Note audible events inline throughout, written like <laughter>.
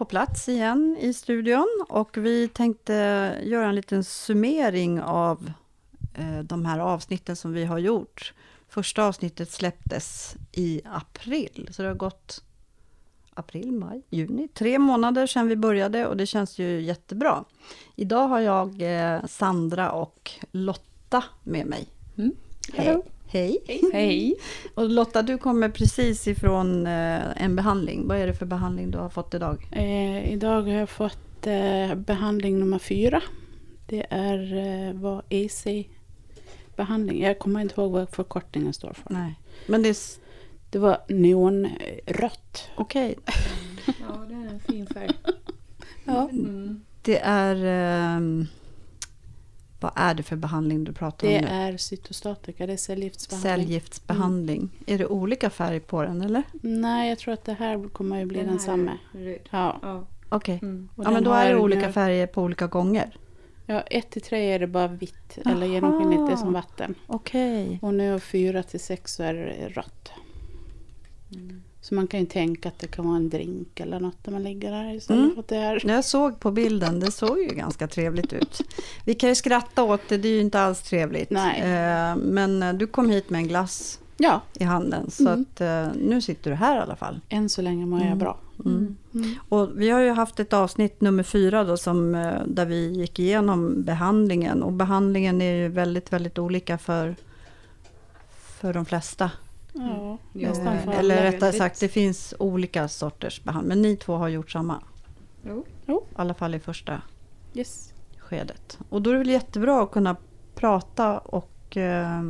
på plats igen i studion och vi tänkte göra en liten summering av eh, de här avsnitten som vi har gjort. Första avsnittet släpptes i april, så det har gått april, maj, juni. Tre månader sedan vi började och det känns ju jättebra. Idag har jag eh, Sandra och Lotta med mig. Mm. Hej. Hej. Hej. Och Lotta, du kommer precis ifrån eh, en behandling. Vad är det för behandling du har fått idag? Eh, idag har jag fått eh, behandling nummer fyra. Det är eh, vad EC-behandling. Jag kommer inte ihåg vad förkortningen står för. Nej. Men det är... Det var neonrött. Okej. <laughs> Ja, det är en fin färg. Ja. Mm. Det är... ehm, vad är det för behandling du pratar Det om nu? är cytostatika, det är cellgiftsbehandling. Cellgiftsbehandling. Är det olika färg på den eller? Nej, jag tror att det här kommer ju bli Den Röd. Ja. Ja. Okej. Mm. och Ja, men då är det har olika nu- färger på olika gånger. Ja, 1 till 3 är det bara vitt Jaha. eller genomskinligt, det är som vatten. Okej. Och nu 4 till 6 så är det rött. Mm. Så man kan ju tänka att det kan vara en drink eller något när man ligger där istället Mm. för att det är... Jag såg på bilden, det såg ju ganska trevligt ut. Vi kan ju skratta åt det, det är ju inte alls trevligt. Nej. Eh, Men eh, du kom hit med en glass Ja, i handen, så Mm. att eh, nu sitter du här i alla fall. än så länge mår jag Mm. bra. Mm. Mm. Och vi har ju haft ett avsnitt nummer fyra då som, där vi gick igenom behandlingen. Och behandlingen är ju väldigt, väldigt olika för, för de flesta. Ja, nästan Eh, för Eller rättare sagt, det finns olika sorters behandling. Men ni två har gjort samma. Jo. I alla fall i första Yes. skedet. Och då är det väl jättebra att kunna prata och eh,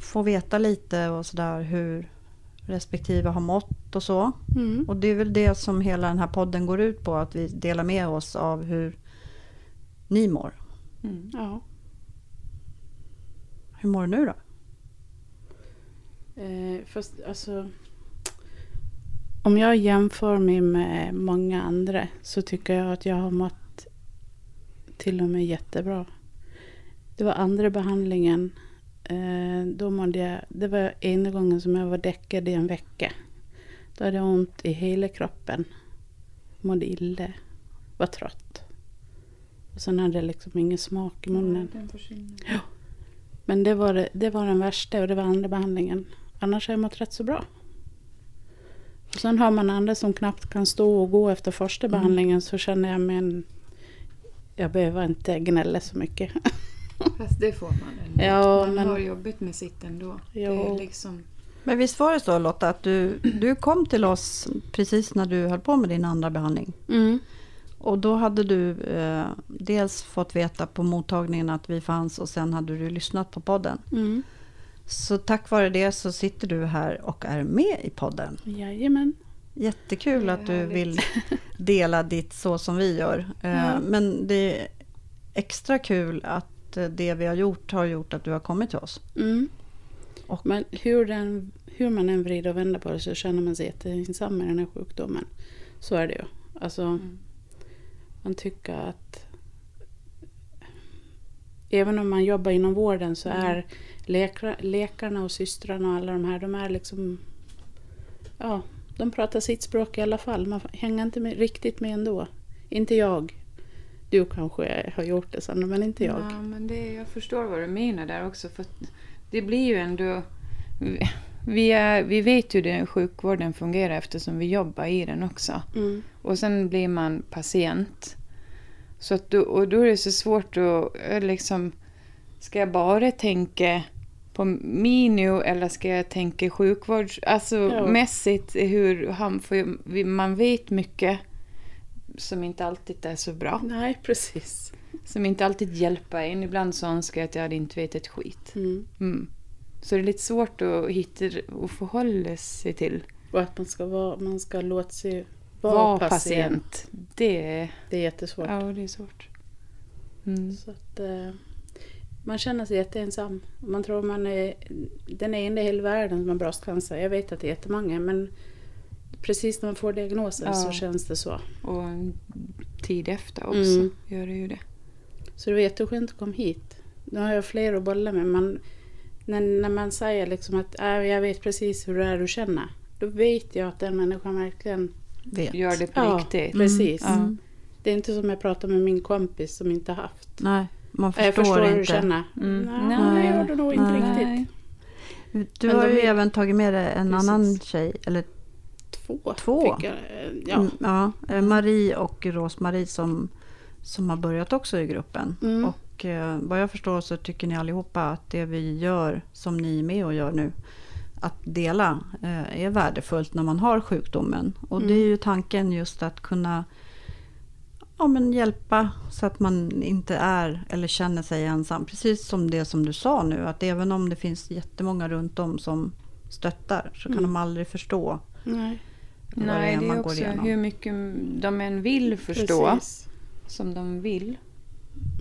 få veta lite och sådär hur respektive har mått och så. Mm. Och det är väl det som hela den här podden går ut på, att vi delar med oss av hur ni mår. Mm. Ja. Hur mår du nu då? Eh, fast alltså... Om jag jämför mig med många andra så tycker jag att jag har mått till och med jättebra. Det var andra behandlingen. Eh, då mådde jag, det var ena gången som jag var däckad i en vecka. Då hade jag ont i hela kroppen. Mådde illa. Var trött. Och sen hade jag liksom ingen smak i munnen. Ja, den försvinner. Men det var, det, det var den värsta och det var andra behandlingen. Annars jag mått rätt så bra. Och sen har man andra som knappt kan stå och gå efter första Mm. behandlingen så känner jag men jag behöver inte gnälla så mycket. <laughs> Fast det får man. Ja, man men- har jobbigt med sitt ändå. Det Jo. är liksom... Men visst var det så Lotta, att du, du kom till oss precis när du höll på med din andra behandling. Mm. Och då hade du eh, dels fått veta på mottagningen att vi fanns och sen hade du lyssnat på podden. Mm. Så tack vare det så sitter du här och är med i podden. Jajamän. Jättekul att du vill dela ditt så som vi gör. Eh, Ja. Men det är extra kul att eh, det vi har gjort har gjort att du har kommit till oss. Mm. Och- Men hur, den, hur man än vrider och vänder på det så känner man sig jätteinsam med den här sjukdomen. Så är det ju. Alltså, Mm. man tycker att även om man jobbar inom vården så Mm. är läkare, läkarna och systrarna och alla de här, de är liksom ja, de pratar sitt språk i alla fall. Man hänger inte med, riktigt med ändå. Inte jag. Du kanske har gjort det Sandra, men inte jag. Ja, men det, jag förstår vad du menar där också. För det blir ju ändå... Vi, är, vi vet hur sjukvården fungerar eftersom vi jobbar i den också. Mm. Och sen blir man patient. Så att då, och då är det så svårt att eh, liksom... Ska jag bara tänka på mig nu eller ska jag tänka sjukvårds... Alltså Ja. mässigt hur han... Vi- man vet mycket som inte alltid är så bra. Nej, precis. Som inte alltid hjälper en. Ibland så önskar jag att jag hade inte vetat ett skit. Mm. Mm. Så det är lite svårt att hitta och förhålla sig till. Och att man ska, vara, man ska låta sig vara Var patient. patient. Det, Det är jättesvårt. ja, det är svårt. Mm. Så att, eh, man känner sig jätteensam. Man tror man är den enda i hela världen som har bröstcancer. Jag vet att det är jättemånga men precis när man får diagnosen Ja. så känns det så. Och en tid efter också Mm. gör det ju det. Så det var jätteskönt att komma hit. Nu har jag fler att bolla med. Man, när, när man säger liksom att äh, jag vet precis hur det är du känner. Då vet jag att den människan verkligen vet. gör det på Ja. riktigt. Precis. Ja. Mm. Det är inte som jag pratar med min kompis som inte haft. Nej, man Jag förstår, förstår hur du inte. känner. Mm. Nej, Nej. det gör du nog inte Nej. riktigt. Nej. Du Men har ju är- även tagit med dig en Precis. annan tjej, eller Två. Två? Jag, eh, ja. Mm, ja, eh, Marie och Rosmarie som, som har börjat också i gruppen. Mm. Och eh, vad jag förstår så tycker ni allihopa att det vi gör, som ni är med och gör nu, att dela eh, är värdefullt när man har sjukdomen. Och det är Mm. ju tanken just att kunna ja, men hjälpa så att man inte är eller känner sig ensam. Precis som det som du sa nu, att även om det finns jättemånga runt om som stöttar så kan Mm. de aldrig förstå Nej, vad Nej, det är man också går igenom. hur mycket de än vill förstå, precis. som de vill,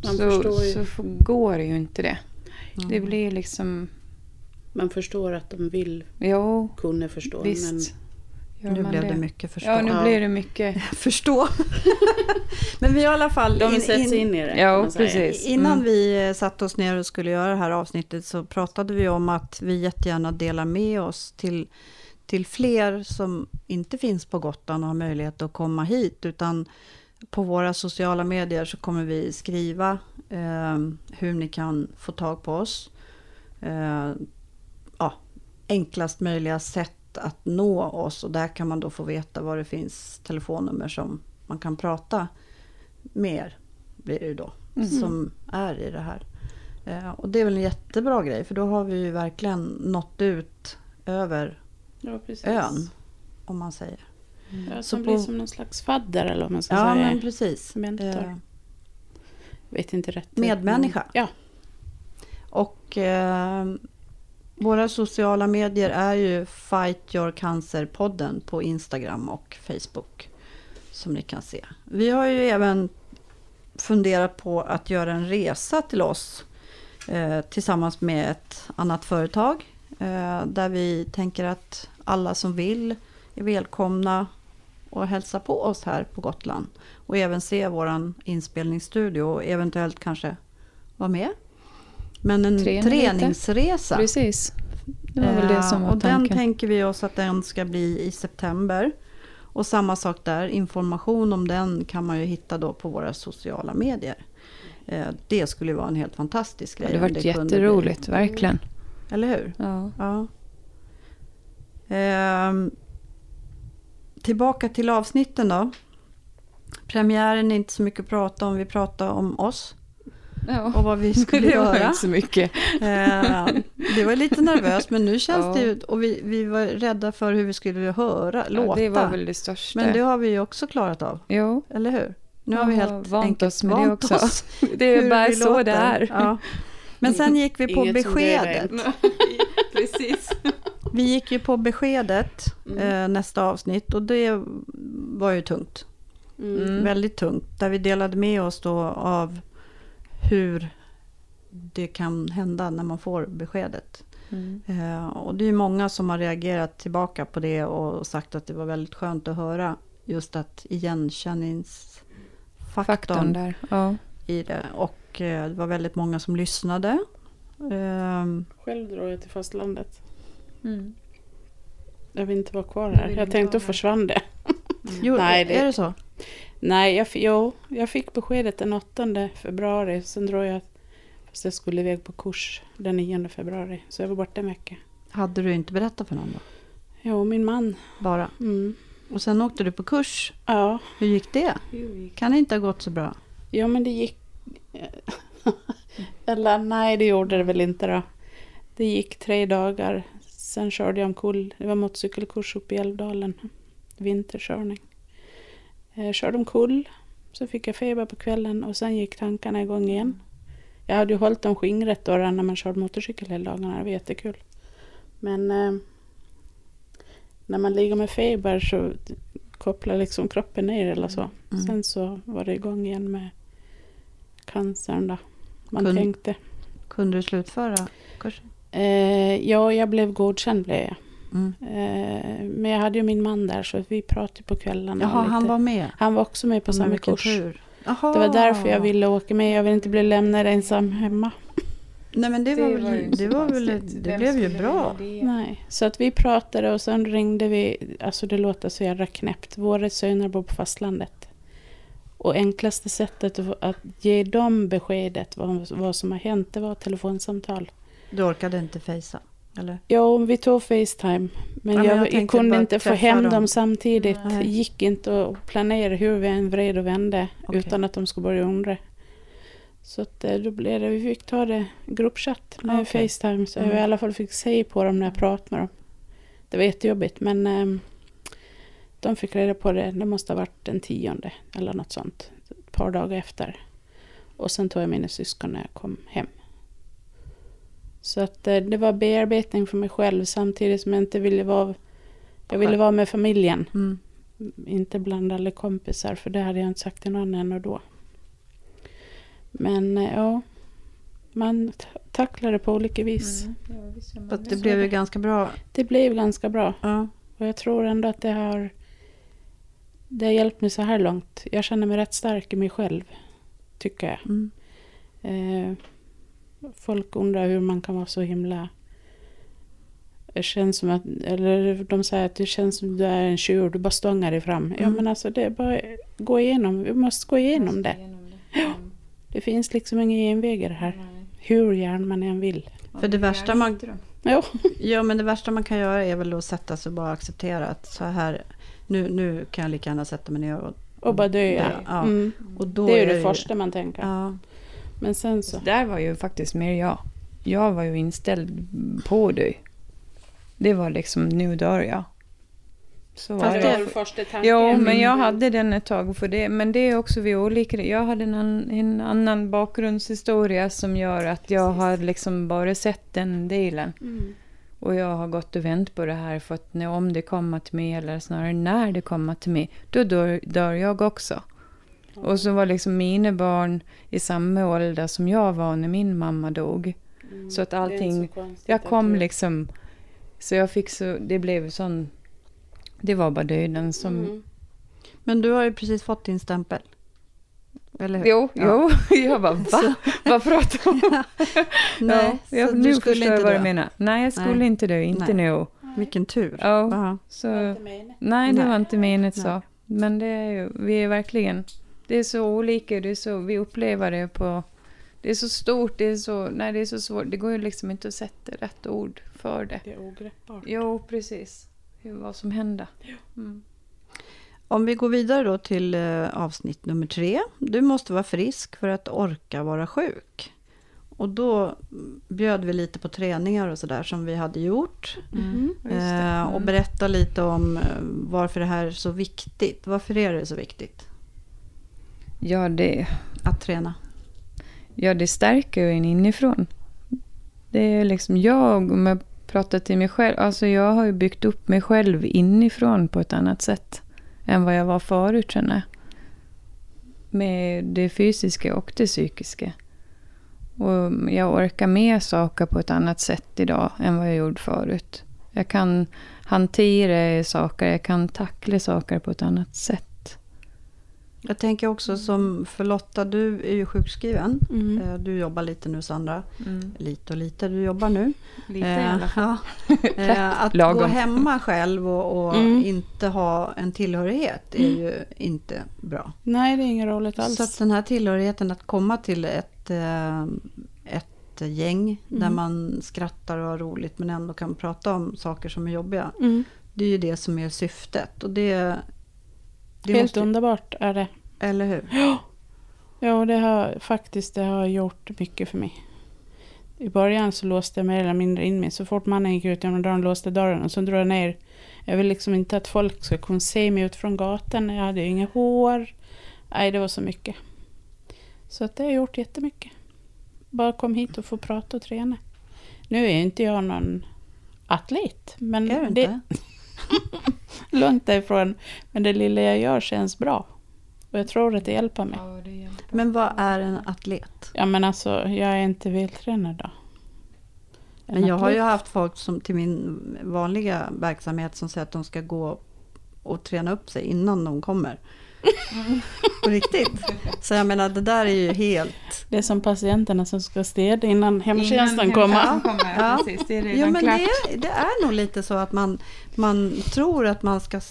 Man så, förstår ju. så går det ju inte det. Mm. Det blir liksom, Man förstår att de vill jo, kunna förstå. visst. Gör Nu blev det mycket förstå. Ja, nu Ja. blir det mycket. <laughs> förstå. <laughs> Men vi har i alla fall... De in- sätts in- in i det. Ja, precis. Innan Mm. vi eh, satte oss ner och skulle göra det här avsnittet så pratade vi om att vi jättegärna delar med oss till, till fler som inte finns på Gotland och har möjlighet att komma hit. Utan på våra sociala medier så kommer vi skriva eh, hur ni kan få tag på oss. Eh, enklast möjliga sätt att nå oss och där kan man då få veta var det finns telefonnummer som man kan prata med er, blir det ju då, Mhm. som är i det här. Eh, och det är väl en jättebra grej för då har vi ju verkligen nått ut över Ja, ön, om man säger. Ja, Så som på- blir som någon slags fadder eller vad man ska Ja, säga. men precis. Mentor. Eh, Vet inte rätt. Medmänniska. Ja. Och eh, våra sociala medier är ju Fight Your Cancer-podden på Instagram och Facebook. Som ni kan se. Vi har ju även funderat på att göra en resa till oss eh, tillsammans med ett annat företag. Eh, där vi tänker att alla som vill är välkomna och hälsa på oss här på Gotland. Och även se våran inspelningsstudio och eventuellt kanske vara med. Men en Träna lite. träningsresa. Precis. Det var väl det som Eh, var och den tanken. tänker vi oss att den ska bli i september. Och samma sak där, information om den kan man ju hitta då på våra sociala medier. Eh, Det skulle vara en helt fantastisk Ja, grej. det om varit jätteroligt, verkligen. Eller hur? Ja. Ja. Ehm, tillbaka till avsnitten då. Premiären är inte så mycket att prata om. Vi pratar om oss ja. och vad vi skulle det var göra. inte så mycket. Eh, det var lite nervöst men nu känns Ja. det ju... Och vi, vi var rädda för hur vi skulle höra, Ja, låta. det var väl det största. Men det har vi ju också klarat av, Jo, eller hur? Nu har vi helt vant enkelt oss med det också. oss <laughs> det är bara så låter. det är. Ja. Men sen <laughs> gick vi på Inget det beskedet. <laughs> Precis. Vi gick ju på beskedet Mm. eh, nästa avsnitt och det var ju tungt. Mm. Väldigt tungt. Där vi delade med oss då av hur det kan hända när man får beskedet. Mm. Eh, och det är många som har reagerat tillbaka på det och sagt att det var väldigt skönt att höra just att igenkänningsfaktorn Faktorn där. Ja. i det. Och eh, det var väldigt många som lyssnade. Ehm, Själv drar jag till fastlandet. Mm. Jag vill inte vara kvar Jag här. Jag tänkte här. försvann det. jo, <laughs> Nej, det- är det så? Nej, jag, jo, jag fick beskedet den 8 februari. Sen drar jag, fast jag skulle iväg på kurs den 9 februari. Så jag var borta en vecka. Hade du inte berättat för någon då? Jo, min man. Bara. Mm. Och sen åkte du på kurs. Ja, Hur gick det? Kan det inte ha gått så bra? ja, men det gick... <laughs> Eller nej, det gjorde det väl inte då. Det gick tre dagar. Sen körde jag omkull. Det var motorcykelkurs uppe i Älvdalen. Vinterkörning. Jag körde omkull. Så fick jag feber på kvällen och sen gick tankarna igång igen. Jag hade ju hållit dem skingret då när man körde motorcykel hela dagarna. Det var jättekul. Men eh, när man ligger med feber så kopplar liksom kroppen ner eller så. Mm. Sen så var det igång igen med cancern då. Man Kun- tänkte. Kunde du slutföra kursen? Eh, ja, jag blev godkänd blev jag. Mm. Eh, men jag hade ju min man där så vi pratade på kvällarna. Jaha, lite. han var med. han var också med på samma kurs. tur. Jaha. Det var därför jag ville åka med. Jag ville inte bli lämnad ensam hemma. Nej men det, var, ju väl, det, var väl, det blev ju bra. det? Nej, så att vi pratade och sen ringde vi, alltså det låter så jävla knäppt. Våra söner bor på fastlandet. Och enklaste sättet att, att ge dem beskedet vad, vad som har hänt, det var telefonsamtal. Du orkade inte fejsa, eller? Ja, vi tog Facetime. Men Ja, men jag, jag jag, kunde inte få hem dem. dem samtidigt. Det gick inte att planera hur vi än vred och vände Okej. utan att de skulle börja undra. Så att, eh, då blev det, vi fick ta det gruppchatt med Okej. Facetime. Så Mm. jag i alla fall fick se på dem när jag pratade med dem. Det var jättejobbigt men ehm, de fick reda på det, det måste ha varit den tionde eller något sånt. Ett par dagar efter. Och sen tog jag mina syskon när jag kom hem. Så att eh, det var bearbetning för mig själv samtidigt som jag inte ville vara jag ville vara med familjen, Mm. inte bland alla kompisar för det hade jag inte sagt till någon än och då. Men eh, ja, man tacklar det på olika vis. Mm. Ja, det. det blev ju ganska bra. Det blev ganska bra Ja. och jag tror ändå att det har det har hjälpt mig så här långt. Jag känner mig rätt stark i mig själv, tycker jag. Mm. Eh, folk undrar hur man kan vara så himla... Det känns som att, eller de säger att det känns som att du är en tjur, du bara stångar dig fram. Ja Mm. men alltså det är bara gå igenom, vi måste gå igenom det. Igenom det. Mm. Det finns liksom inga genvägar här. Nej. Hur gärna man än vill. För det värsta man- Ja, <laughs> ja, men det värsta man kan göra är väl att sätta sig och bara acceptera att så här, nu, nu kan jag lika gärna sätta mig ner och... och bara dö. Ja, ja. Mm. och då Det är ju det ju- första man tänker. Ja, Men sen så. Så där var ju faktiskt mer jag. Jag var ju inställd på det. Det var liksom, nu dör jag. Så Fast var det- det. första tanken. Jo, men jag hade den ett tag för det. Men det är också vi olika. Jag hade en, an, en annan bakgrundshistoria som gör att jag har liksom bara sett den delen. Mm. Och jag har gått och vänt på det här för att när, om det kommer till mig, eller snarare när det kommer till mig, då dör, dör jag också. Och så var liksom mina barn i samma ålder som jag var när min mamma dog. Mm. Så att allting- så konstigt Jag kom liksom, så jag fick så, det blev sån, det var bara döden som... Mm. men du har ju precis fått din stämpel. Eller hur? Jo, Ja. jo, <laughs> jag bara va? Vad pratar du om? <laughs> Nej, ja, jag, så nu du förstår skulle jag inte vad du menar. Nej, jag skulle Nej. inte dö, inte Nej. nu. Vilken tur. Ja, Aha. så... Nej, det var inte menat så. Men det är ju, vi är verkligen, det är så olika, det är så, vi upplever det på, det är så stort, det är så, nej det är så svårt, det går ju liksom inte att sätta rätt ord för det. Det är ogreppbart. Jo, precis. Vad som hände. Mm. Om vi går vidare då till eh, avsnitt nummer tre. Du måste vara frisk för att orka vara sjuk. Och då mm, bjöd vi lite på träningar och sådär som vi hade gjort. Just det. Eh, och Mm. berätta lite om eh, varför det här är så viktigt. Varför är det så viktigt Ja, det, att träna? ja, det stärker ju en inifrån. Det är liksom jag, om jag pratar till mig själv, alltså jag har ju byggt upp mig själv inifrån på ett annat sätt än vad jag var förut känner. Med det fysiska och det psykiska. Och jag orkar med saker på ett annat sätt idag än vad jag gjorde förut. Jag kan hantera saker, jag kan tackla saker på ett annat sätt. Jag tänker också som för Lotta, du är ju sjukskriven. Mm. Eh, Du jobbar lite nu Sandra. Lite och lite, du jobbar nu. Lite Eh, i alla fall. ja. <laughs> Eh, Att Lagom. gå hemma själv och, och Mm. inte ha en tillhörighet är ju inte bra. Nej, det är inget roligt alls. Så att den här tillhörigheten att komma till ett, eh, ett gäng där Mm. man skrattar och har roligt men ändå kan prata om saker som är jobbiga. Mm. Det är ju det som är syftet. Och det, det Helt måste, underbart är det. Eller hur? Ja, det har faktiskt det har gjort mycket för mig. I början så låste jag mer eller mindre in mig. Så fort mannen gick ut genom dörren låste dörren och så drog jag ner. Jag vill liksom inte att folk ska kunna se mig ut från gatan. Jag hade inga hår. Nej, det var så mycket. Så att det har gjort jättemycket. Bara kom hit och få prata och träna. Nu är inte jag någon atlet. Men Är du det? <laughs> långt därifrån. Men det lilla jag gör känns bra. Och jag tror att det hjälper mig. Ja, det hjälper. Men vad är en atlet? Ja men alltså, jag är inte vältränad då. En Men jag har ju atlet. haft folk som till min vanliga verksamhet som säger att de ska gå och träna upp sig innan de kommer. <laughs> På riktigt. Så jag menar, det där är ju helt... Det är som patienterna som ska städa innan hemtjänsten Innan kommer. hemtjänsten kommer. Ja. Precis, det är redan Jo, men klart. det, det är nog lite så att man, man tror att man ska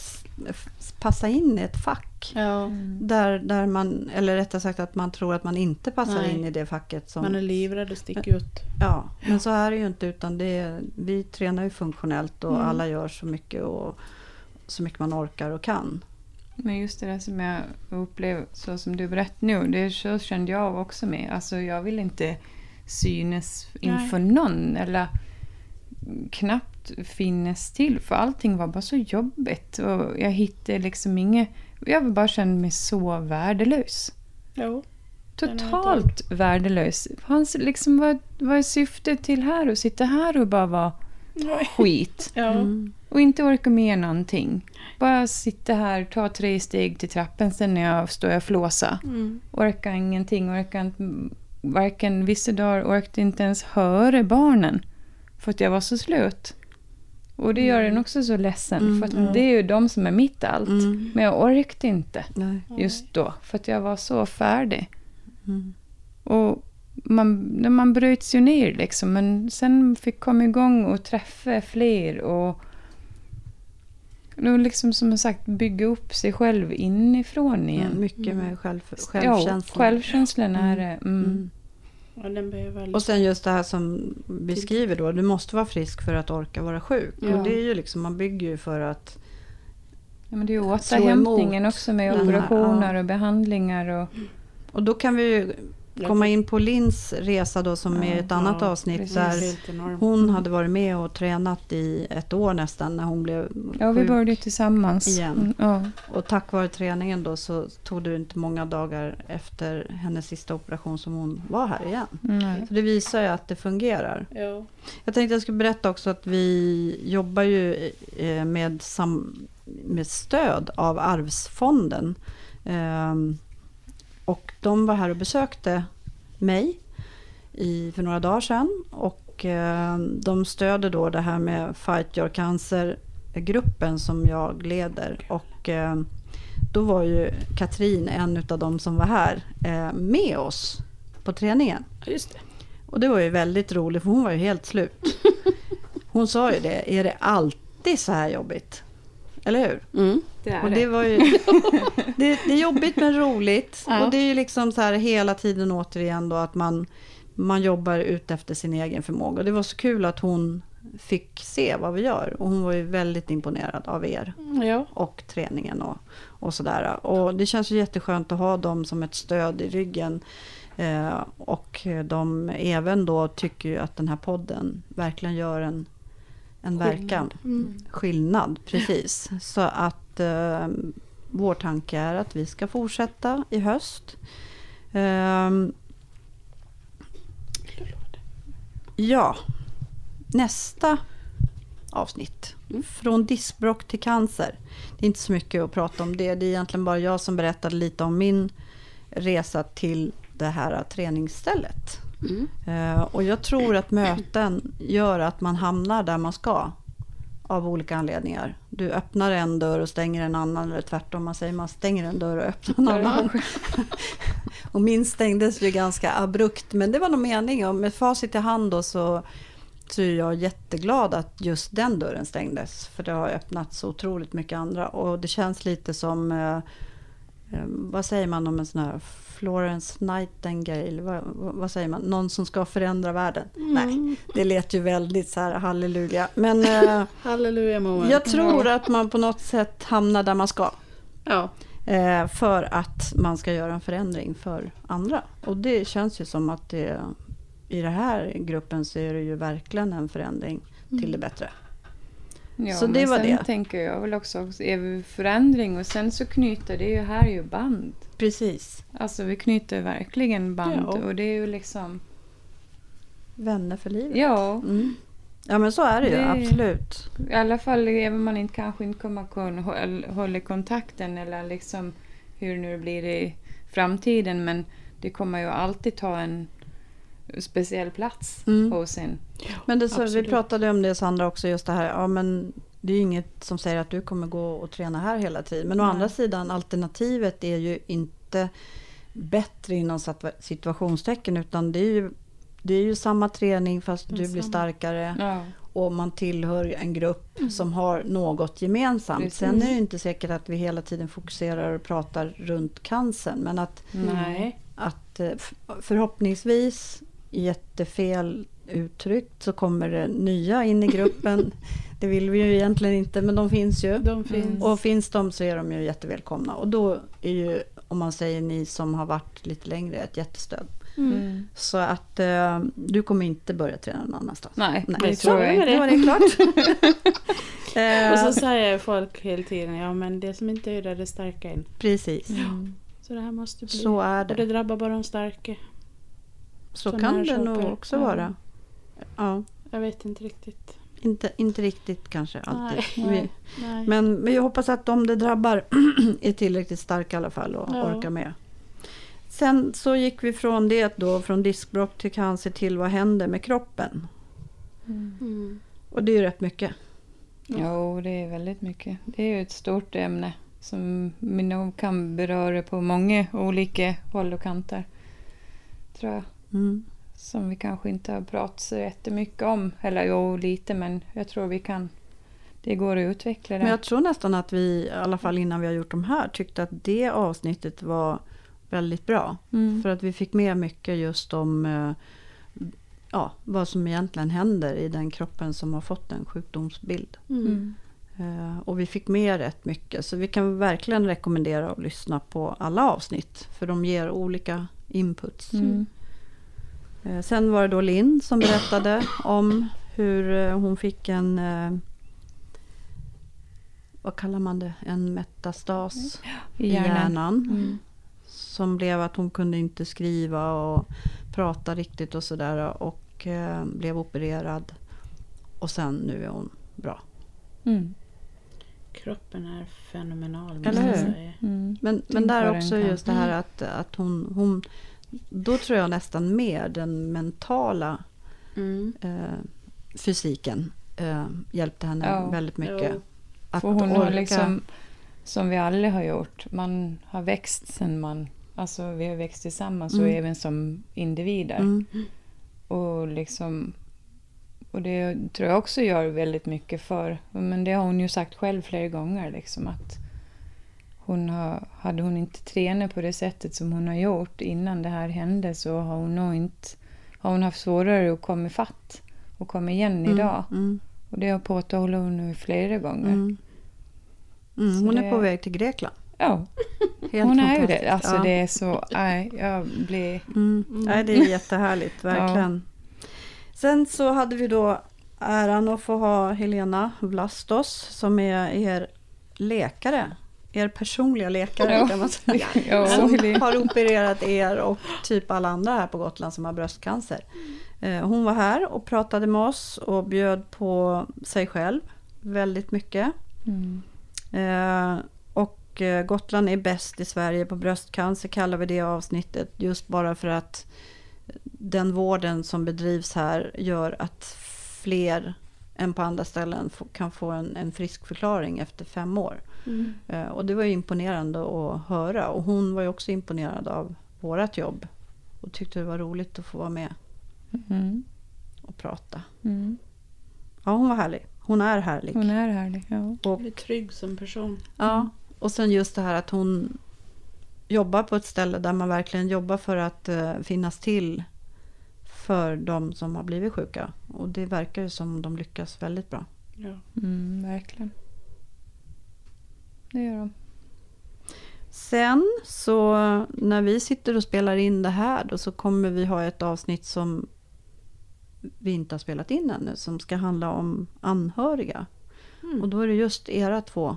passa in i ett fack. Ja, Där, där man, eller rättare sagt att man tror att man inte passar Nej. in i det facket. Som, man är livrädd att sticka ut. Ja, men så är det ju inte utan det är, vi tränar ju funktionellt och Mm. alla gör så mycket och så mycket man orkar och kan. Men just det där som jag upplever, så som du berättar nu, det så kände jag också med. Alltså jag vill inte synas inför någon eller knappt finnas till för allting var bara så jobbigt och jag hittade liksom inget, jag bara kände mig så värdelös. Jo. Totalt värdelös. Hans, liksom, vad, vad är syftet till här? Att sitta här och bara vara skit. <laughs> Ja. Mm. Och inte orka med någonting. Bara sitta här, ta tre steg till trappen, sen när jag står och flåsa. Mm. Orka ingenting, orka inte, varken vissa dagar orkade inte ens höra barnen. För att jag var så slut. Och det gör en också så ledsen. Mm, för att ja. det är ju de som är mitt allt. Mm. Men jag orkade inte Nej. just då. För att jag var så färdig. Mm. Och man, man bröts ju ner liksom. Men sen fick komma igång och träffa fler. Och och liksom som jag sagt bygga upp sig själv inifrån igen. Mm, mycket Mm. med själv, Ja, självkänsla. självkänslan är Mm. det. Och sen just det här som vi skriver då, du måste vara frisk för att orka vara sjuk. Ja. Och det är ju liksom, man bygger ju för att Ja, men det är ju återhämtningen också med den här, operationer ja. och behandlingar. Och, Och då kan vi ju komma in på Lins resa då som är ett annat Ja, avsnitt precis. där hon hade varit med och tränat i ett år nästan när hon blev ja, vi började tillsammans. Igen. Mm, Ja. Och tack vare träningen då så tog det inte många dagar efter hennes sista operation som hon var här igen. Nej. Så det visar ju att det fungerar. Ja. Jag tänkte jag skulle berätta också att vi jobbar ju eh, med, sam, med stöd av Arvsfonden. Ehm, och de var här och besökte mig i, för några dagar sedan. Och eh, de stöder då det här med Fight Your Cancer-gruppen som jag leder. Och eh, då var ju Katrin en av de som var här eh, med oss på träningen. Just det. Och det var ju väldigt roligt för hon var ju helt slut. <laughs> Hon sa ju det, är det alltid så här jobbigt? Eller hur? Mm. Det är Och det. det var ju... <laughs> Det, det är jobbigt men roligt. Ja. Och det är ju liksom så här hela tiden återigen då att man, man jobbar ut efter sin egen förmåga. Och det var så kul att hon fick se vad vi gör. Och hon var ju väldigt imponerad av er Ja. och träningen och, och sådär. Och det känns ju jätteskönt att ha dem som ett stöd i ryggen. Eh, och de även då tycker ju att den här podden verkligen gör en, en verkan. Mm. Skillnad, precis. Så att eh, vår tanke är att vi ska fortsätta i höst. Ehm, ja, nästa avsnitt. Mm. Från diskbråck till cancer. Det är inte så mycket att prata om det. Det är egentligen bara jag som berättade lite om min resa till det här träningsstället. Mm. Eh, och jag tror att möten gör att man hamnar där man ska. Av olika anledningar. Du öppnar en dörr och stänger en annan. Eller tvärtom, man säger man stänger en dörr och öppnar en annan. <laughs> och min stängdes ju ganska abrupt. Men det var nog meningen. Och med facit i hand då så, så är jag jätteglad att just den dörren stängdes. För det har öppnat så otroligt mycket andra. Och det känns lite som... Eh, eh, vad säger man om en sån här Florence Nightingale? Vad, vad säger man? Någon som ska förändra världen? Nej, det lät ju väldigt så här halleluja. Men eh, <laughs> Halleluja moment. jag tror att man på något sätt hamnar där man ska. Ja. Eh, för att man ska göra en förändring för andra. Och det känns ju som att det, i den här gruppen så är det ju verkligen en förändring till det bättre. Ja, Så det var sen det. tänker jag väl också, är vi förändring och sen så knyter det ju här ju band. Precis. Alltså vi knyter verkligen band Ja. och det är ju liksom, Vänner för livet. ja, Mm. Ja men så är det ju, Det- absolut. i alla fall även om man inte kanske inte kommer kunna hå- hålla kontakten eller liksom hur nu blir det i framtiden men det kommer ju alltid ta en speciell plats Mm. hos en. Men det, så, vi pratade om det Sandra också, just det här, ja men det är ju inget som säger att du kommer gå och träna här hela tiden. Men å Nej. andra sidan, alternativet är ju inte bättre inom situationstecken. Utan det är ju, det är ju samma träning fast du blir starkare. Ja. Och man tillhör en grupp som har något gemensamt. Precis. Sen är det inte säkert att vi hela tiden fokuserar och pratar runt cancern. Men att Nej. att eh, förhoppningsvis, jättefel uttryckt, så kommer det nya in i gruppen. <laughs> Det vill vi ju egentligen inte, men de finns ju. De finns. Och finns de så är de ju jättevälkomna. Och då är ju, om man säger ni som har varit lite längre, ett jättestöd. Mm. Så att eh, du kommer inte börja träna någon annanstans. Nej, Nej. det tror är jag det. inte. Då var det klart. <laughs> <laughs> Eh, Och så säger folk hela tiden, ja men det som inte är där det starka in. Precis, Mm. Så det här måste bli. så är Och det det. drabbar bara de starka. Så kan det nog också ja. vara. Ja, Jag vet inte riktigt. inte, inte riktigt kanske alltid. Nej, Vi, nej, nej. Men, men jag hoppas att de det drabbar <clears throat> är tillräckligt starka i alla fall och Ja. orkar med. Sen så gick vi från det då, från diskbråck till cancer till vad händer med kroppen? Mm. Mm. Och det är ju rätt mycket. Jo, det är väldigt mycket. Det är ju ett stort ämne som nog kan beröra på många olika håll och kanter. Tror jag. Mm. Som vi kanske inte har pratat så jättemycket om. Eller jo, lite, men jag tror vi kan. Det går att utveckla det. Men jag tror nästan att vi, i alla fall innan vi har gjort de här, tyckte att det avsnittet var väldigt bra. Mm. För att vi fick med mycket just om eh, ja, vad som egentligen händer i den kroppen som har fått en sjukdomsbild. Mm. Eh, Och vi fick med rätt mycket. Så vi kan verkligen rekommendera att lyssna på alla avsnitt. För de ger olika inputs. Mm. Eh, Sen var det då Linn som berättade om hur eh, hon fick en... eh, Vad kallar man det? En metastas I hjärnan. hjärnan. Mm. Som blev att hon kunde inte skriva och prata riktigt och sådär. Och eh, blev opererad. Och sen nu är hon bra. Mm. Kroppen är fenomenal. Eller hur? säga. Mm. Men, men där också just det här att, att hon, hon... Då tror jag nästan mer den mentala Mm. eh, fysiken eh, hjälpte henne Ja. väldigt mycket. Jo. Att För hon orka. liksom, som vi alla har gjort, man har växt sen man, alltså vi har växt tillsammans och Mm. även som individer. Mm, Och liksom, och det tror jag också gör väldigt mycket för, men det har hon ju sagt själv flera gånger liksom att hon har, hade hon inte tränat på det sättet som hon har gjort innan det här hände så har hon nog inte, har hon haft svårare att komma fatt och komma igen idag. Mm, Och det har påtalat hon nu flera gånger. mm, mm. Hon det- är på väg till Grekland. Ja, <laughs> Helt hon är ju det. Alltså Ja. det är så, nej, jag blir... Mm. Mm. Nej, det är jättehärligt, verkligen. Sen så hade vi då äran att få ha Helena Vlastos som är er läkare. Er personliga läkare Ja. kan man säga. <laughs> Ja, Som har opererat er och typ alla andra här på Gotland som har bröstcancer. Eh, Hon var här och pratade med oss och bjöd på sig själv väldigt mycket. Mm. Eh, och eh, Gotland är bäst i Sverige på bröstcancer kallar vi det avsnittet. Just bara för att den vården som bedrivs här gör att fler än på andra ställen kan få en, en frisk förklaring efter fem år. Mm. Eh, och det var ju imponerande att höra. Och hon var ju också imponerad av vårt jobb. Och tyckte det var roligt att få vara med Mm. och prata. Mm. Ja, hon var härlig. Hon är härlig. Hon är härlig. Ja. Och Blir trygg som person. Ja, och sen just det här att hon jobbar på ett ställe där man verkligen jobbar för att eh, finnas till för de som har blivit sjuka. Och det verkar ju som de lyckas väldigt bra. Ja. Mm, verkligen. Det gör de. Sen så när vi sitter och spelar in det här då så kommer vi ha ett avsnitt som vi inte har spelat in ännu som ska handla om anhöriga. Mm. Och då är det just era två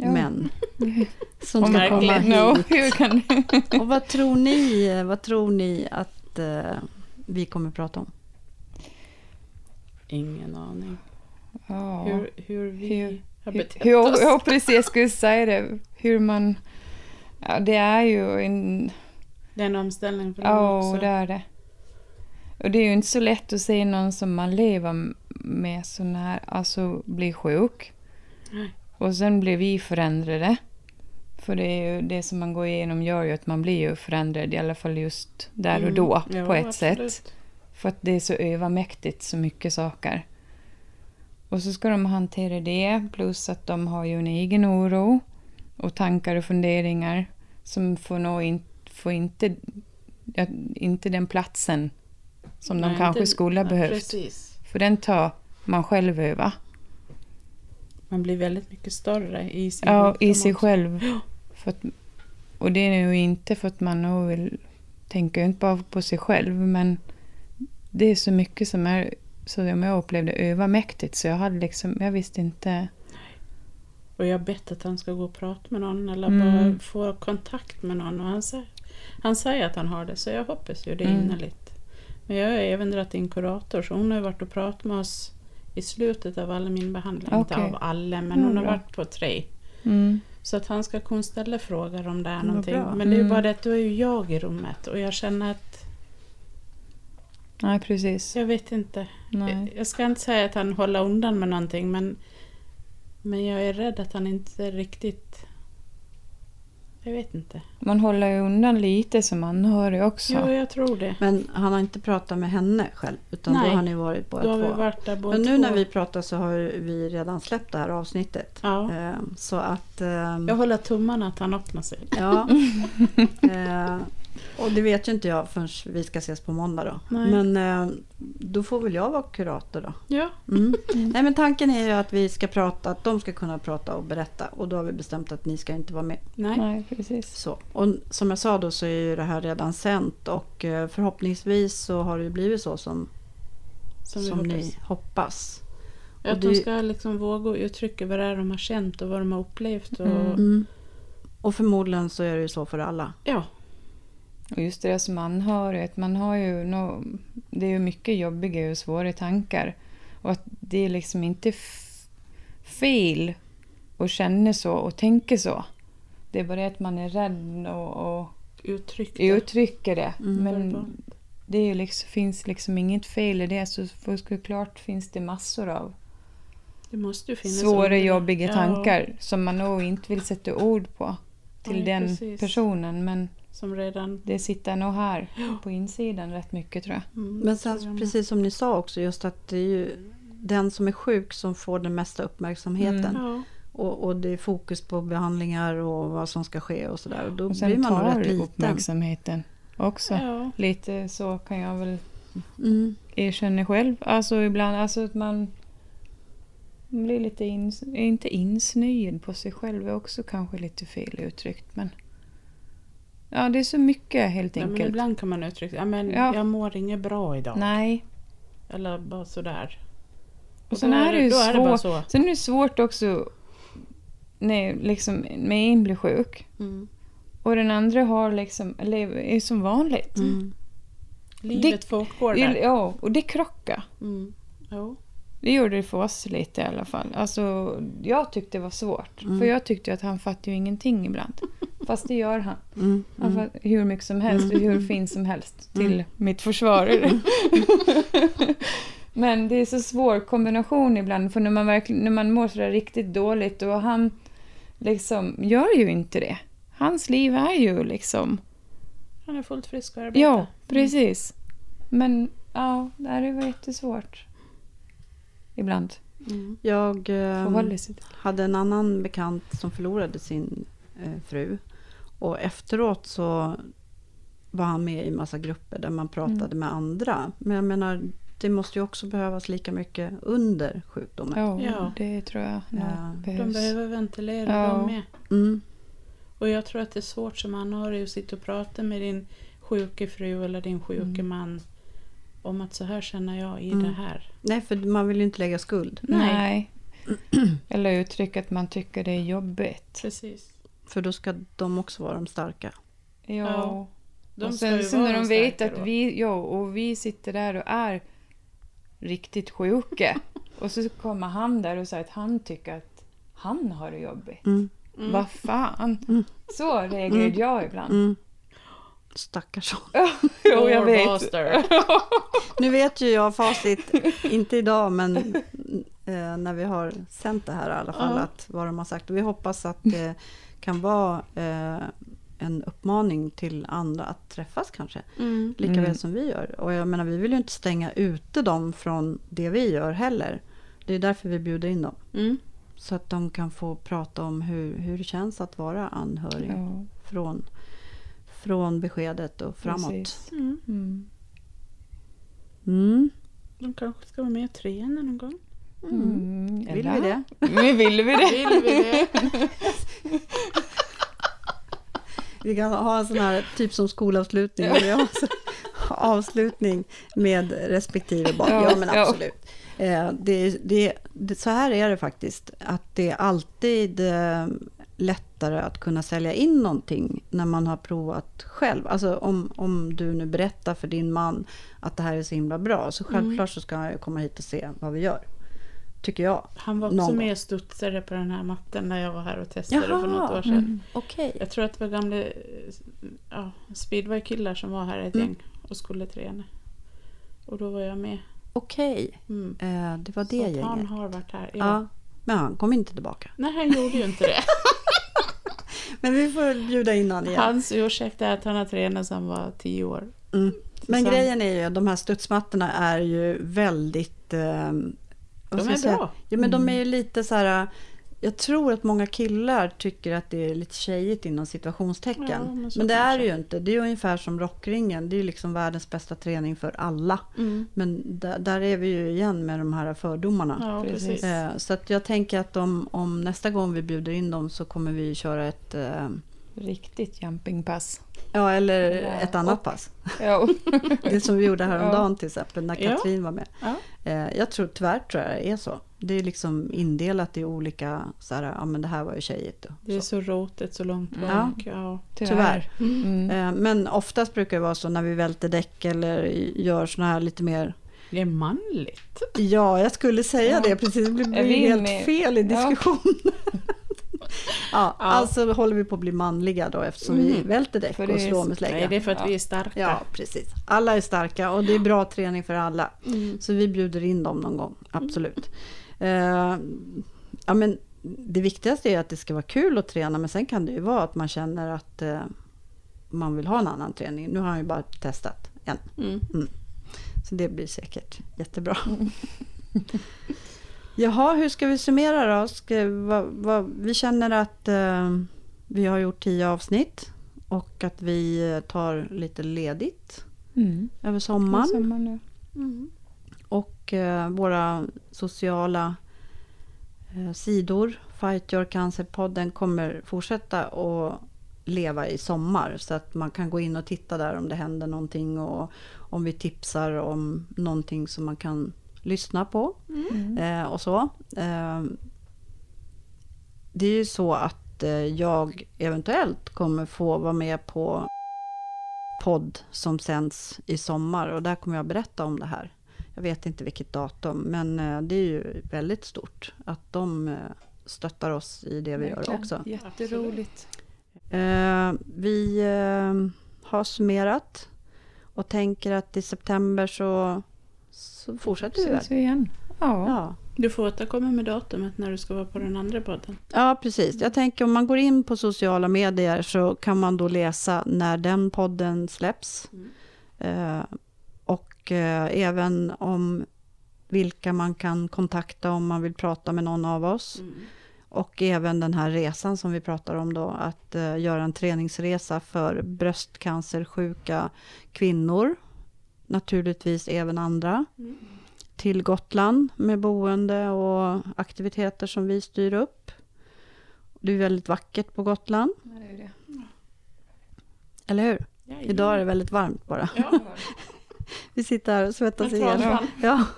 Ja. män <laughs> som Och ska komma hit. no, Och vad tror ni, vad tror ni att eh, vi kommer prata om? Ingen aning. ja. Hur, hur vi Hur- har Hur, betett hur, oss. ja, precis. Jag skulle säga det. Hur man... Ja, det är ju en... Det är en omställning för dem Ja, också. det är det. Och det är ju inte så lätt att se någon som man lever med sån här, alltså blir sjuk. Nej. Och sen blir vi förändrade. För det, är ju, det som man går igenom gör ju att man blir ju förändrad, i alla fall just där och Mm. då Ja, på ett absolut. sätt. För att det är så övermäktigt, så mycket saker. Och så ska de hantera det, plus att de har ju en egen oro och tankar och funderingar som får nog in, får inte, inte den platsen som de Nej, kanske inte- skulle ha behövt. Precis. För den tar man själv över. Man blir väldigt mycket större i sin Ja, i sig också. själv. För att, och det är ju inte för att man nog vill, tänker inte bara på sig själv, men det är så mycket som är, som jag upplevde, övermäktigt. Så jag hade liksom, jag visste inte. Och jag har bett att han ska gå och prata med någon eller Mm. bara få kontakt med någon. Och han, säger, han säger att han har det, så jag hoppas ju det Mm. innerligt. Men jag har även dragit in kurator, så hon har varit och pratat med oss i slutet av alla min behandling. Inte Okej. av alla, men Mm, hon har varit på tre. Mm. Så att han ska kunna ställa frågor om det är någonting. bra. Men det är ju Mm. bara det att då är ju jag i rummet och jag känner att, Nej, precis. jag vet inte. Nej. Jag ska inte säga att han håller undan med någonting men, men jag är rädd att han inte riktigt... Jag vet inte. Man håller ju undan lite som anhörig också. Jo, jag tror det. Men han har inte pratat med henne själv, utan Nej. då har ni varit båda Då har vi två. varit där båda Men nu två. när vi pratar så har vi redan släppt det här avsnittet. Ja. Eh, Så att... ehm, Jag håller tummarna att han öppnar sig. Ja. <laughs> och det vet ju inte jag förrän vi ska ses på måndag då. Nej. Men eh, då får väl jag vara kurator då. Ja. Mm. Nej men tanken är ju att vi ska prata, att de ska kunna prata och berätta. Och då har vi bestämt att ni ska inte vara med. Nej. Nej, precis. Så. Och som jag sa då så är ju det här redan sänt. Och eh, förhoppningsvis så har det ju blivit så som, Som som, vi ni hoppas. hoppas. Att de ska liksom våga uttrycka vad det är de har känt och vad de har upplevt. Och, Mm. Mm. Och förmodligen så är det ju så för alla. Ja, Och just det som anhörig, att man har ju no, det är ju mycket jobbiga och svåra tankar. Och att det är liksom inte fel att känna så och tänka så. Det är bara det att man är rädd och, och uttryck det. uttrycker det. Mm. Men Verbalt. det är liksom, finns liksom inget fel i det. Så såklart finns det massor av Det svåra, jobbiga Ja, tankar som man nog inte vill sätta ord på till Nej, den precis. personen. Men Som redan... det sitter nog här på insidan rätt mycket tror jag. Mm, Men sen, precis som ni sa också, just att det är ju den som är sjuk som får den mesta uppmärksamheten. Mm. Ja, Och, och det är fokus på behandlingar och vad som ska ske och sådär. Och då Och blir man nog rätt liten. uppmärksamheten också. ja. Lite så kan jag väl Mm. erkänna själv. Alltså ibland, alltså att man man blir lite ins, inte insnöjd på sig själv är också kanske lite fel uttryckt. Men ja, det är så mycket helt Ja, men enkelt. ibland kan man uttrycka ja, men Ja. jag mår inget bra idag. Nej. Eller bara sådär. Och sen är det ju är det svårt. så. Sen är det svårt också när liksom med en blir sjuk Mm. och den andra har liksom, eller är som vanligt. Mm. Livet fortgår där. Ja, och det krockar. Mm. Jo. Det gjorde det för oss lite i alla fall. Alltså, jag tyckte det var svårt. Mm. För jag tyckte att han fattar ju ingenting ibland. <laughs> Fast det gör han. Mm. Mm. hur mycket som helst och hur fin som helst till Mm. mitt försvar. <laughs> Men det är så svår kombination ibland. För när man, verkligen, när man mår sådär riktigt dåligt och han liksom gör ju inte det. Hans liv är ju liksom... Han är fullt frisk och arbetar. Ja, precis. Men ja, det här var jättesvårt. Ibland. Mm. Jag eh, hade en annan bekant som förlorade sin eh, fru. Och efteråt så var han med i massa grupper där man pratade Mm. med andra. Men jag menar, det måste ju också behövas lika mycket under sjukdomen. Ja, Ja. det tror jag Ja. De behöver ventilera Ja. de med. Mm. Och jag tror att det är svårt som anhörig att sitta och prata med din sjuke fru eller din sjuke Mm. man om att så här känner jag i Mm. det här. Nej, för man vill ju inte lägga skuld. Nej. Nej. Eller uttrycka att man tycker det är jobbigt. Precis. För då ska de också vara de starka. Ja. Ja. De sen, sen när de vet att då. vi, ja, och vi sitter där och är riktigt sjuka. <laughs> och så kommer han där och säger att han tycker att han har det jobbigt. Mm. Mm. Vad fan? Mm. Så reagerade Mm. jag ibland. Mm. Stackars jo, jag vet. <laughs> Nu vet ju jag facit, inte idag men eh, när vi har sänt det här i alla fall, Ja. att vad de har sagt. Och vi hoppas att det kan vara eh, en uppmaning till andra att träffas kanske. Mm. Lika Mm. väl som vi gör. Och jag menar, vi vill ju inte stänga ute dem från det vi gör heller. Det är därför vi bjuder in dem. Mm. Så att de kan få prata om hur, hur det känns att vara anhörig Ja, från, från beskedet och framåt. Mm. Mm. Mm. De kanske ska vara med och träna någon gång. Mm. Vill vi det? Men vill vi det? Vill vi det? <laughs> Vi kan ha en sån här, typ som skolavslutning. Vi har så- avslutning med respektive barn. Ja, Ja, men ja. absolut. Eh, det, det, det, så här är det faktiskt. Att det är alltid eh, lättare att kunna sälja in någonting när man har provat själv. Alltså om, om du nu berättar för din man att det här är så himla bra. Så självklart så ska han ju komma hit och se vad vi gör. Tycker jag. Han var också Någon med och studsade på den här matten när jag var här och testade för något år sedan. Mm. Okej. Jag tror att det var gamla ja, speedwaykillar som var här ett Mm. gäng och skulle träna. Och då var jag med. Okej. Mm. Eh, det var det Så att han gänget. har varit här. Ja. Ja. Men han kom inte tillbaka. Nej, han gjorde ju inte det. <laughs> Men vi får bjuda in honom igen. Hans ursäkt är att han har tränat sedan han var tio år. Mm. Men grejen är ju att de här studsmattorna är ju väldigt... Eh, De är säga? bra. Ja, men de är ju lite så här... Jag tror att många killar tycker att det är lite tjejigt inom situationstecken. Ja, men men det är det ju inte. Det är ungefär som rockringen. Det är ju liksom världens bästa träning för alla. Mm. Men där, där är vi ju igen med de här fördomarna. Ja, Precis. Eh, så att jag tänker att om, om nästa gång vi bjuder in dem så kommer vi köra ett... Riktigt jumpingpass. ja, eller Ja, ett annat och- pass. Ja. <laughs> Det som vi gjorde häromdagen till exempel när Ja. Katrin var med. Ja. Eh, jag tror tyvärr tror jag det är så. Det är liksom indelat i olika, så här, ja men det här var ju tjejigt. och Det är Så. så rotigt så långt bak. Ja. Ja. Tyvärr. Mm. Eh, men oftast brukar det vara så när vi välter däck eller gör såna här lite mer Det är manligt. Ja, jag skulle säga Ja. det precis. Det blir helt med? fel i Ja. diskussionen. <laughs> <laughs> Ja. Alltså håller vi på att bli manliga då eftersom vi Mm. välter däck och slår med slägga. Nej, det är för att Ja. vi är starka. Ja, precis. Alla är starka och det är bra träning för alla. Mm. Så vi bjuder in dem någon gång, absolut. Eh, ja, men det viktigaste är att det ska vara kul att träna, men sen kan det ju vara att man känner att eh, man vill ha en annan träning. Nu har han ju bara testat en, Mm. så det blir säkert jättebra. <laughs> <laughs> Jaha, hur ska vi summera då? Ska, vad, vad, vi känner att eh, vi har gjort tio avsnitt och att vi eh, tar lite ledigt Mm. över sommaren. Sommar nu. Mm. Och eh, våra sociala eh, sidor, Fight Your Cancer-podden, kommer fortsätta att leva i sommar. Så att man kan gå in och titta där om det händer någonting och om vi tipsar om någonting som man kan lyssna på. Mm. Eh, och så. Eh, det är ju så att eh, jag eventuellt kommer få vara med på podd som sänds i sommar och där kommer jag berätta om det här. Jag vet inte vilket datum, men eh, det är ju väldigt stort att de eh, stöttar oss i det vi gör Verkligen. också. Jätteroligt. Vi har summerat och tänker att i september så, så fortsätter vi väl. Vi igen. Ja. Ja. Du får återkomma med datumet när du ska vara på den andra podden. Ja, precis. Jag tänker om man går in på sociala medier så kan man då läsa när den podden släpps. Mm. Eh, och eh, även om vilka man kan kontakta om man vill prata med någon av oss. Mm. Och även den här resan som vi pratar om då, att eh, göra en träningsresa för bröstcancersjuka kvinnor. Naturligtvis även andra. Mm. Till Gotland med boende och aktiviteter som vi styr upp. Det är väldigt vackert på Gotland, Ja, det det. eller hur? Jajamän. Idag är det väldigt varmt bara. Ja. <laughs> Vi sitter här och svettas trasvan. Ja. <laughs>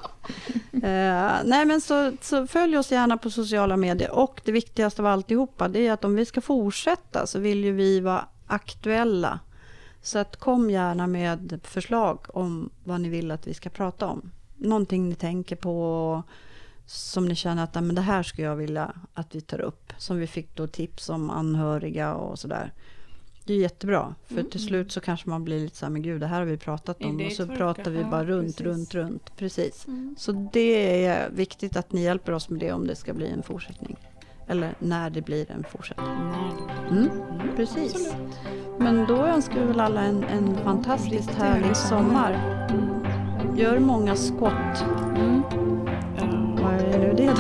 Eh, nej men så, så följ oss gärna på sociala medier och det viktigaste av alltihopa det är att om vi ska fortsätta så vill ju vi vara aktuella. Så att kom gärna med förslag om vad ni vill att vi ska prata om. Någonting ni tänker på som ni känner att "Nej, men det här skulle jag vilja att vi tar upp. Som vi fick då tips om anhöriga och sådär. Det är jättebra, för Mm. till slut så kanske man blir lite så här, men gud det här har vi pratat om och så pratar vi bara runt, precis. runt, runt. Precis. Mm. Så det är viktigt att ni hjälper oss med det om det ska bli en fortsättning. Eller när det blir en fortsättning. Mm, precis. Absolut. Men då önskar vi väl alla en, en fantastiskt härlig sommar. sommar. Gör många skott. Mm. Vad är nu det då?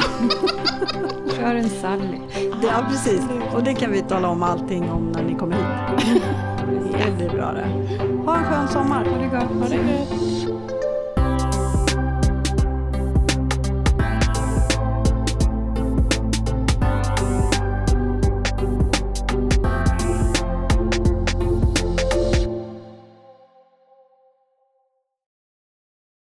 <laughs> Kör en Sally. Ja, precis. Och det kan vi tala om allting om när ni kommer hit. Det blir bra det. Ha en skön sommar. Ha det gott. Ha det gött.